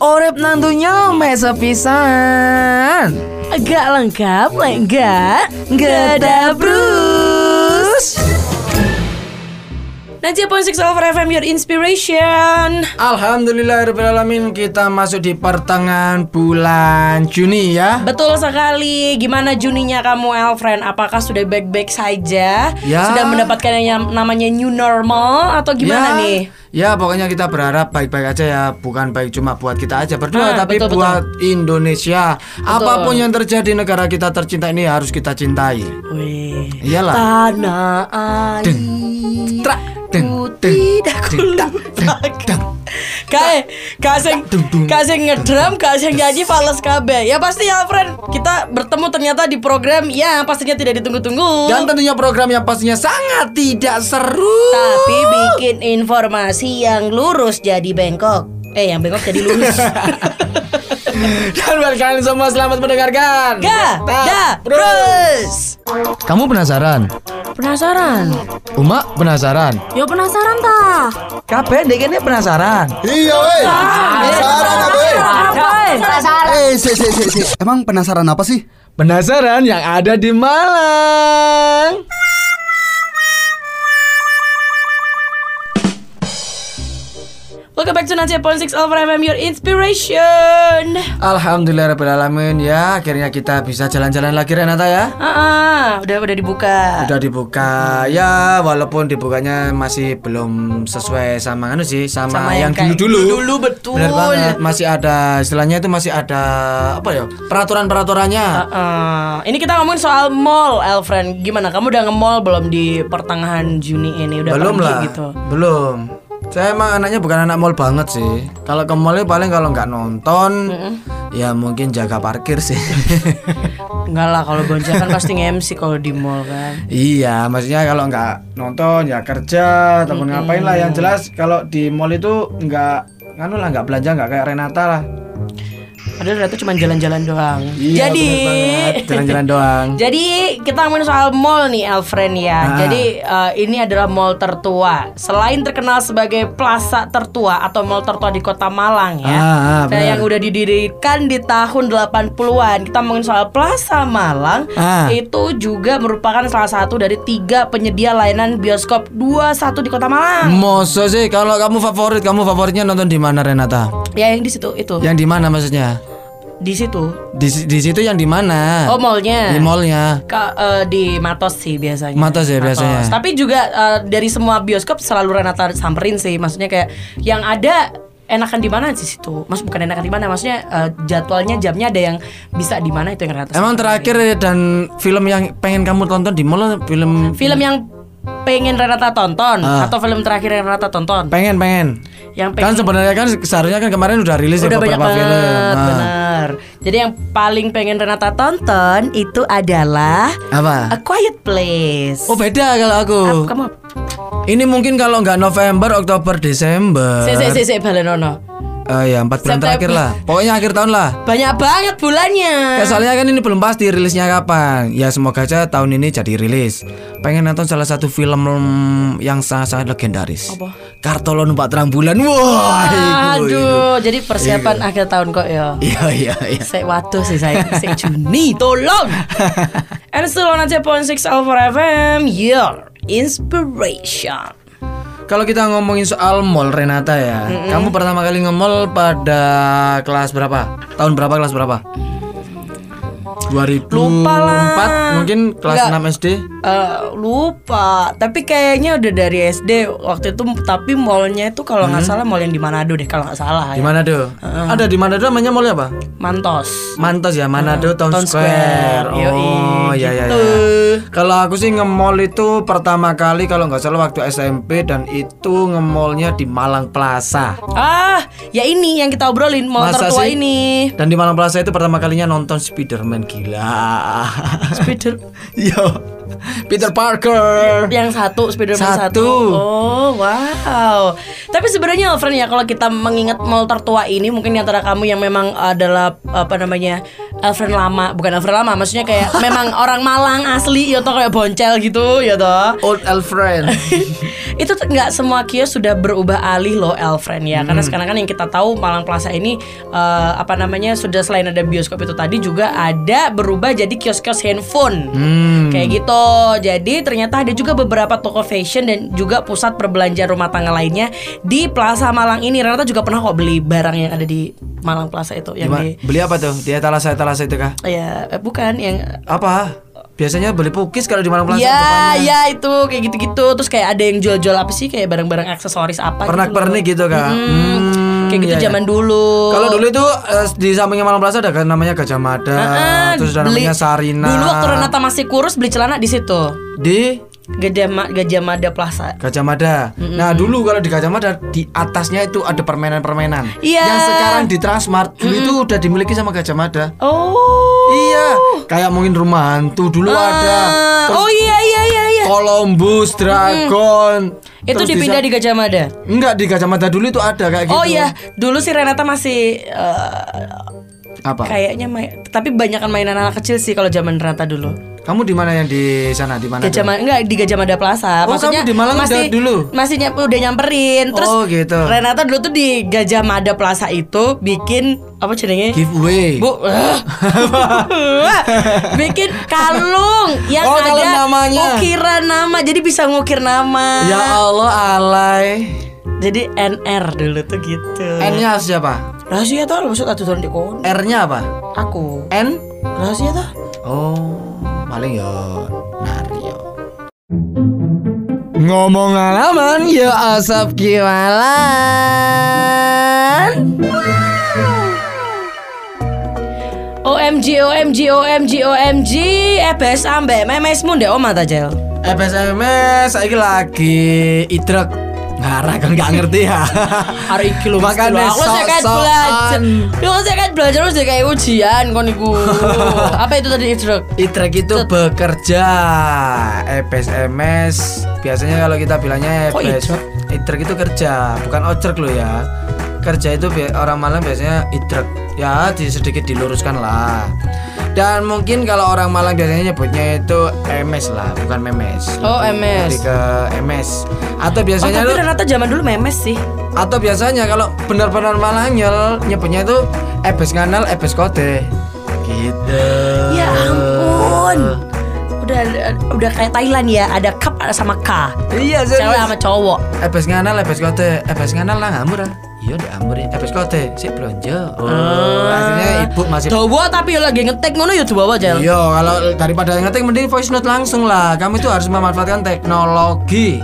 Orep nantunya mesa pisan. Agak lengkap, enggak? Enggak ada Bruce. Najia Point Six Over FM Your Inspiration. Alhamdulillahirrahmanirrahim kita masuk di pertengahan bulan Juni ya. Betul sekali. Gimana Juninya kamu, Elfriend? Apakah sudah baik-baik saja? Ya. Sudah mendapatkan yang namanya new normal atau gimana ya, nih? Ya pokoknya kita berharap baik-baik aja ya. Bukan baik cuma buat kita aja berdua Ah, Tapi betul, buat Indonesia. Apa pun yang terjadi negara kita tercinta ini harus kita cintai. Wih. Iyalah. Tanah air. Deng, deng, tidak deng. Kae, kasing kasing ngedrum, kasing nyanyi fals KB. Ya pasti ya, friend. Kita bertemu ternyata di program yang pastinya tidak ditunggu-tunggu. Dan tentunya program yang pastinya sangat tidak seru Tapi bikin informasi yang lurus jadi bengkok. Eh, yang bengkok jadi lurus. Dan buat kalian semua selamat mendengarkan Ga, da, terus. Kamu penasaran? Penasaran? Uma penasaran? Ya penasaran ta? Kabeh dek ini penasaran Iya, weh. Penasaran apa, weh? Eh, si, si, si, si. Emang penasaran apa sih? Penasaran yang ada di Malang Welcome back to Najia Point Six Over FM Your Inspiration. Alhamdulillahirrahmanirrahim ya Akhirnya kita bisa jalan-jalan lagi Renata ya Ah, ah, udah udah dibuka. Udah dibuka ya walaupun dibukanya masih belum sesuai sama anu sih sama, yang kayak dulu-dulu. dulu, betul. Bener banget masih ada istilahnya itu masih ada apa ya peraturan-peraturannya. Ah, ah. ini kita ngomongin soal mall, Elfriend. Gimana? Kamu udah nge-mall belum di pertengahan Juni ini? Udah belum lah, gitu? belum. Saya emang anaknya bukan anak mall banget sih. Kalau ke mall paling kalau nggak nonton, ya mungkin jaga parkir sih. Enggak lah, kalau Bonja kan pasti nge-MC kalau di mall kan. Iya, maksudnya kalau nggak nonton ya kerja ataupun ngapain lah. Yang jelas kalau di mall itu nggak nganu lah nggak belanja nggak kayak Renata lah. Padahal itu cuma jalan-jalan doang. Iya, Jadi jalan-jalan doang. Jadi kita ngomongin soal mall nih Elfriend ya. Ah. Jadi eh, ini adalah mall tertua. Selain terkenal sebagai plaza tertua atau mall tertua di Kota Malang ya. Ah, ah, yang udah didirikan di tahun 80-an. Kita ngomongin soal Plaza Malang. Ah. Itu juga merupakan salah satu dari tiga penyedia layanan bioskop 21 di Kota Malang. Moso sih kalau kamu favorit, kamu favoritnya nonton di mana Renata? Ya yang di situ itu. Yang di mana maksudnya? Di situ. Di di situ yang di mana? Oh mallnya. Di mallnya. Ka- eh, di Matos sih biasanya. Matos ya biasanya. Tapi juga eh, dari semua bioskop selalu Renata samperin sih. Maksudnya kayak yang ada enakan di mana di situ. Mas bukan enakan di mana, maksudnya eh, jadwalnya jamnya ada yang bisa di mana itu yang Renata. Emang terakhir dan film yang pengen kamu tonton di mall film film yang pengen Renata tonton Ah. atau film terakhir yang Renata tonton? pengen pengen. Yang Kan pengen sebenarnya kan seharusnya kan kemarin udah rilis ya udah banyak beberapa banget, film. Ah. Bener. Jadi yang paling pengen Renata tonton itu adalah Apa? A Quiet Place. Oh beda kalau aku. Ah, kamu Ini mungkin kalau nggak November, Oktober, Desember. si si si si balenono. Eh, ya empat bulan September. terakhir lah. Pokoknya akhir tahun lah. Banyak banget bulannya. Ya, soalnya kan ini belum pasti rilisnya kapan. Ya semoga aja tahun ini jadi rilis. Pengen nonton salah satu film yang sangat-sangat legendaris. Apa? Kartolo numpak terang bulan. Wah, iku. Aduh, jadi persiapan akhir tahun kok ya. Iya iya iya. Saya waduh sih saya saya Juni, tolong. And still on point six over FM, your inspiration. Kalau kita ngomongin soal mall Renata ya, kamu pertama kali nge-mall pada kelas berapa? Tahun berapa kelas berapa? 2004 Lupa lah. mungkin kelas Enggak. 6 SD. Eh, lupa, tapi kayaknya udah dari SD waktu itu. Tapi mallnya itu kalau nggak salah mall yang di Manado deh, kalau nggak salah Di ya. Manado. Ada di Manado namanya mallnya apa? Mantos. Mantos ya, Manado Town, Town Square. Square. Yoi, Oh, iya iya. gitu. iya. Kalau aku sih nge-mall itu pertama kali kalau nggak salah waktu SMP dan itu nge-mallnya di Malang Plaza. Ah, ya ini yang kita obrolin mall Masa tertua sih? ini. Dan di Malang Plaza itu pertama kalinya nonton Spiderman gila. Spider Yo, Peter Parker. yang satu Spiderman satu. Satu. Oh, wow. Tapi sebenarnya Alfred ya kalau kita mengingat mall tertua ini mungkin antara kamu yang memang adalah apa namanya Elfriend lama, bukan Elfriend lama, maksudnya kayak memang orang Malang asli ya toh kayak boncel gitu ya toh. Old Elfriend. itu nggak semua kios sudah berubah alih loh Elfriend ya karena sekarang kan yang kita tahu Malang Plaza ini eh, apa namanya sudah selain ada bioskop itu tadi juga ada berubah jadi kios-kios handphone Hmm. kayak gitu jadi ternyata ada juga beberapa toko fashion dan juga pusat perbelanjaan rumah tangga lainnya di Plaza Malang ini Renata juga pernah kok beli barang yang ada di Malang Plaza itu yang Gimana? di Beli apa tuh? Di etalase etalase itu kah? ya eh, bukan yang Apa? Biasanya beli pukis kalau di Malang Plaza Ya, depannya. ya itu kayak gitu-gitu. Terus kayak ada yang jual-jual apa sih kayak barang-barang aksesoris apa Pernak-pernik gitu kak. Hmm, Kayak gitu iya, iya. zaman dulu. Kalau dulu itu eh, di sampingnya Malang Plaza ada kan namanya Gajah Mada, Ah, terus ada beli- namanya Sarina. Dulu waktu Renata masih kurus beli celana di situ. di Gajah Ma- Gajah Mada Plaza. Gajah Mada. Nah dulu kalau di Gajah Mada di atasnya itu ada permainan-permainan. Iya. Yang sekarang di Transmart dulu itu udah dimiliki sama Gajah Mada. Oh. Iya, kayak mungkin rumah hantu dulu ada. Ah, Terus oh iya iya iya iya. Columbus, Dragon. Itu Terus dipindah di Gajah Mada. Enggak di Gajah Mada dulu itu ada kayak gitu. Oh iya, dulu sih Renata masih eh, Apa? kayaknya tapi banyakan mainan anak kecil sih kalau zaman Renata dulu. Kamu di mana yang di sana? Di mana? Gajah? Mada enggak di Gajah Mada Plaza. Oh, Maksudnya kamu di Malang udah masih dulu? Masih nyam- udah nyamperin. Terus Oh, gitu. Renata dulu tuh di Gajah Mada Plaza itu bikin apa jenenge? Giveaway. Bu, bikin kalung yang Oh, ada namanya. ukiran nama, jadi bisa ngukir nama. Ya Allah, alay. Jadi NR dulu tuh gitu. N-nya siapa? Rahasia tuh maksud atuh di kon. R-nya apa? Aku. N? Rahasia tuh. Oh, paling ya Nario. Ngomong alaman ya asap kiwalan. OMG OMG OMG OMG EBS ambek memesmu ndek oma ta Jel. FSMS saya lagi idrek ngarah kan nggak ngerti ya. Hari iki lho Makanya Aku saya kan belajar. Lu saya kan belajar terus kayak ujian kon iku. Apa itu tadi idruk? Idrek itu bekerja EPSMS Biasanya kalau kita bilangnya EPS? Idrek itu kerja Bukan ojek loh ya Kerja itu bi- orang Malang biasanya idrek Ya di, sedikit diluruskan lah Dan mungkin kalau orang Malang biasanya nyebutnya itu MS lah Bukan memes Oh, MS. Lebih ke MS Atau Oh, biasanya tapi tuh Renata zaman dulu memes sih. Atau biasanya kalau benar-benar Malang nyel Nyebutnya itu EBS nganal EBS kode Gitu Ya ampun. Udah udah kayak Thailand ya, ada cup sama K. Iya Cewek sama cowok. Ebes nganal, ebes kote, ebes nganal lah ngamur ah. Iya udah ambur ya, ebes kote, si belanja. Oh, akhirnya ibu masih. Dawa tapi ya lagi ngetek ngono ya dawa Jel. Iya, kalau daripada ngetik mending voice note langsung lah. Kamu itu harus memanfaatkan teknologi.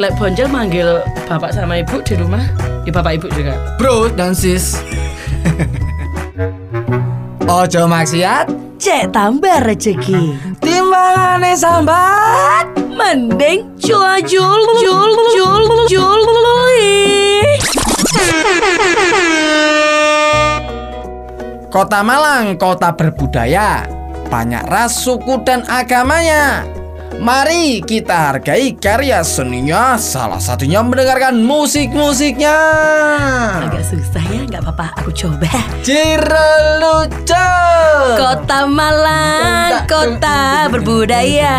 Lek Bonjel manggil bapak sama ibu di rumah, di bapak ibu juga. Bro dan sis. Ojo maksiat, Cek tambah rezeki. timbangane sambat. Mending jul jul jul jul jul Kota Malang, kota berbudaya, banyak ras, suku dan agamanya. Mari kita hargai karya seninya, salah satunya mendengarkan musik-musiknya. Agak susah ya, nggak apa-apa. Aku coba. Ciro lucu. Kota Malang, kota berbudaya.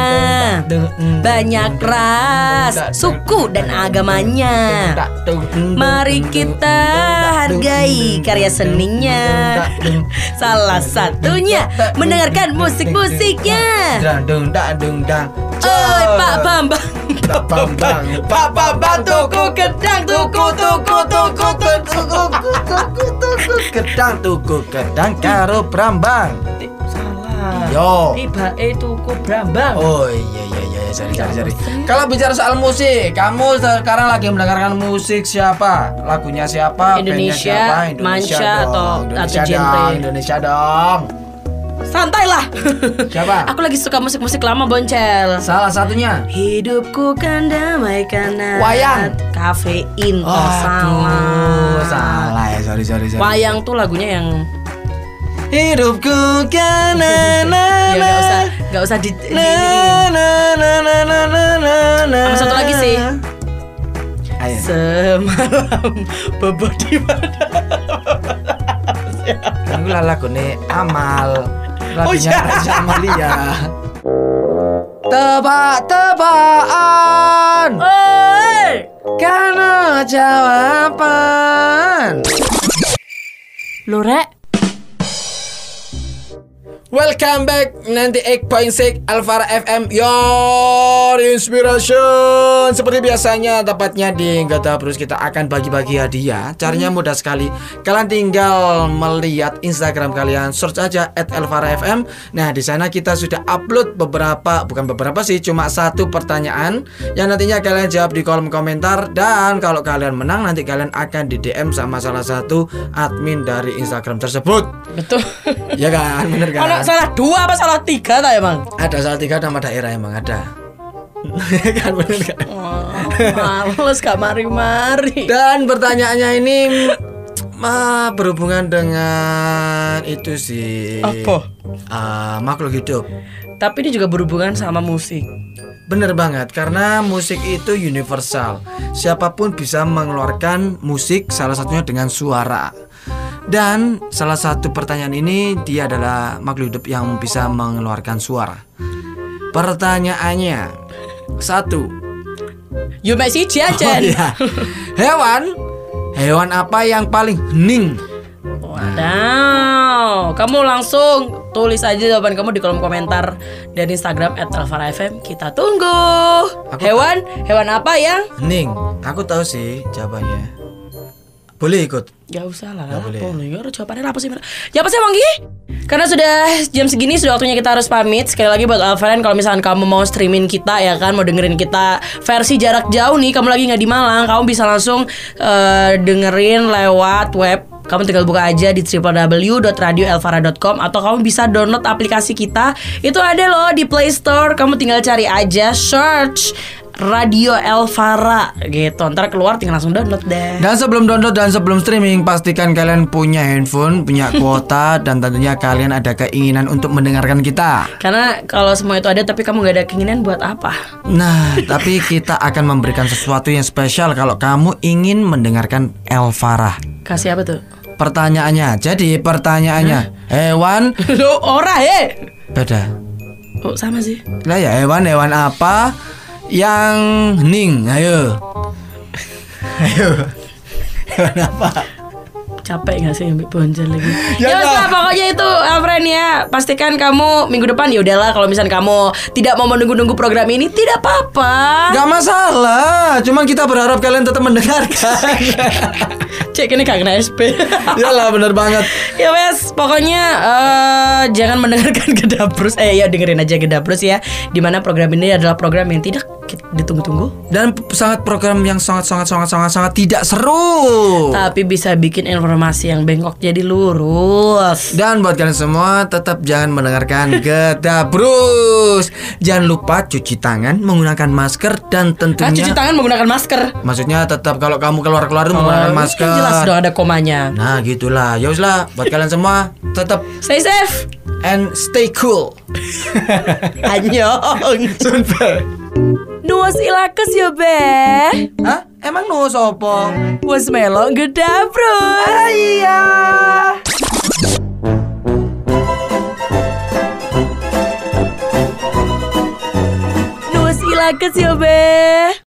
Banyak ras, suku dan agamanya. Mari kita hargai karya seninya. Salah satunya mendengarkan musik-musiknya. Oi Pak Bambang. Pak Bambang, Pak Bambang tuku gedang, tuku tuku tuku tuku tuku tuku tuku gedang, tuku gedang karo Brambang. Salah. Yo. Tiba itu ku Brambang. Oh iya iya iya cari cari cari. Kalau bicara soal musik, kamu sekarang lagi mendengarkan musik siapa? Lagunya siapa? Indonesia, siapa? Manca dong. atau- Indonesia atau genre? dong, Indonesia dong. Santai lah. Siapa? Aku lagi suka musik-musik lama boncel. Salah satunya. Hidupku kan damai karena Wayang. kafein. Oh, salah. salah ya, sorry sorry sorry. Wayang tuh lagunya yang hidupku kan na na ya nggak usah di na na na na na na na sama satu lagi sih. Ayo. semalam bobo di mana? Aku lalakone amal. Oh, Lagunya oh, iya. Amalia. Tebak-tebakan. Karena jawaban. Lurek Welcome back 98.6 Alvara FM Your Inspiration. Seperti biasanya tepatnya di Gata Terus kita akan bagi-bagi hadiah. Caranya mudah sekali. Kalian tinggal melihat Instagram kalian Search aja at Alvara FM Nah di sana kita sudah upload beberapa Bukan beberapa sih Cuma satu pertanyaan Yang nantinya kalian jawab di kolom komentar. Dan kalau kalian menang Nanti kalian akan di DM sama salah satu admin dari Instagram tersebut. Betul. Ya kan? Bener kan salah dua apa salah tiga tak emang? ada salah tiga nama daerah emang ada. Kan bener kan? Oh, males gak mari-mari. Dan pertanyaannya ini mah berhubungan dengan itu sih. Apa? Ah, makhluk hidup. Tapi ini juga berhubungan sama musik. Bener banget karena musik itu universal. Siapa pun bisa mengeluarkan musik salah satunya dengan suara Dan salah satu pertanyaan ini dia adalah makhluk hidup yang bisa mengeluarkan suara. Pertanyaannya Satu. Yuk Mbak Siji Oh iya. Hewan Hewan apa yang paling hening? Wadaw Kamu langsung tulis aja jawaban kamu di kolom komentar Dan Instagram at Alvara FM Kita tunggu. Hewan Hewan apa yang Hening. Aku tahu sih jawabannya. Boleh ikut? Gak usah lah Gak boleh. Gak jawabannya apa sih Ya apa sih Gi? Karena sudah jam segini Sudah waktunya kita harus pamit Sekali lagi buat Alvaren Kalau misalkan kamu mau streaming kita ya kan Mau dengerin kita versi jarak jauh nih Kamu lagi nggak di Malang Kamu bisa langsung eh, dengerin lewat web kamu tinggal buka aja di www.radioelvara.com atau kamu bisa download aplikasi kita. Itu ada loh di Play Store. Kamu tinggal cari aja search Radio Elvara gitu. Ntar keluar tinggal langsung download deh. Dan sebelum download dan sebelum streaming Pastikan kalian punya handphone Punya kuota Dan tentunya kalian ada keinginan untuk mendengarkan kita Karena kalau semua itu ada tapi kamu gak ada keinginan buat apa? Nah tapi kita akan memberikan sesuatu yang spesial Kalau kamu ingin mendengarkan Elvara Kasih apa tuh? Pertanyaannya Jadi pertanyaannya Hewan Lo ora he. Beda Oh sama sih. Lah ya hewan-hewan apa Yang hening Ayo. Ayo. Hewan apa Capek gak sih ambil bonjol lagi? Ya ya lah, pokoknya itu Alfred ya. Pastikan kamu minggu depan ya udahlah kalau misalnya kamu tidak mau menunggu-nunggu program ini tidak apa-apa. Gak masalah Cuman kita berharap kalian tetap mendengarkan Cek ini gak kena SP. Iyalah bener banget ya wes, pokoknya eh, jangan mendengarkan Gedabrus. Eh ya dengerin aja Gedabrus ya. Di mana program ini adalah program yang tidak ditunggu-tunggu. Dan sangat program yang sangat-sangat sangat-sangat sangat tidak seru Tapi bisa bikin informasi yang bengkok jadi lurus. Dan buat kalian semua tetap jangan mendengarkan Gedabrus Jangan lupa cuci tangan menggunakan masker Dan Kan tentunya cuci tangan menggunakan masker. Maksudnya tetap kalau kamu keluar-keluar itu menggunakan Oh, masker kan Jelas dong ada komanya. Nah gitulah Ya lah buat kalian semua Tetap Stay safe. and stay cool Anyong. Sumpah Nuas ilakes ya be. Hah? Emang no sopo? Was melo gedabrus. Iya Nuas ilakes ya be.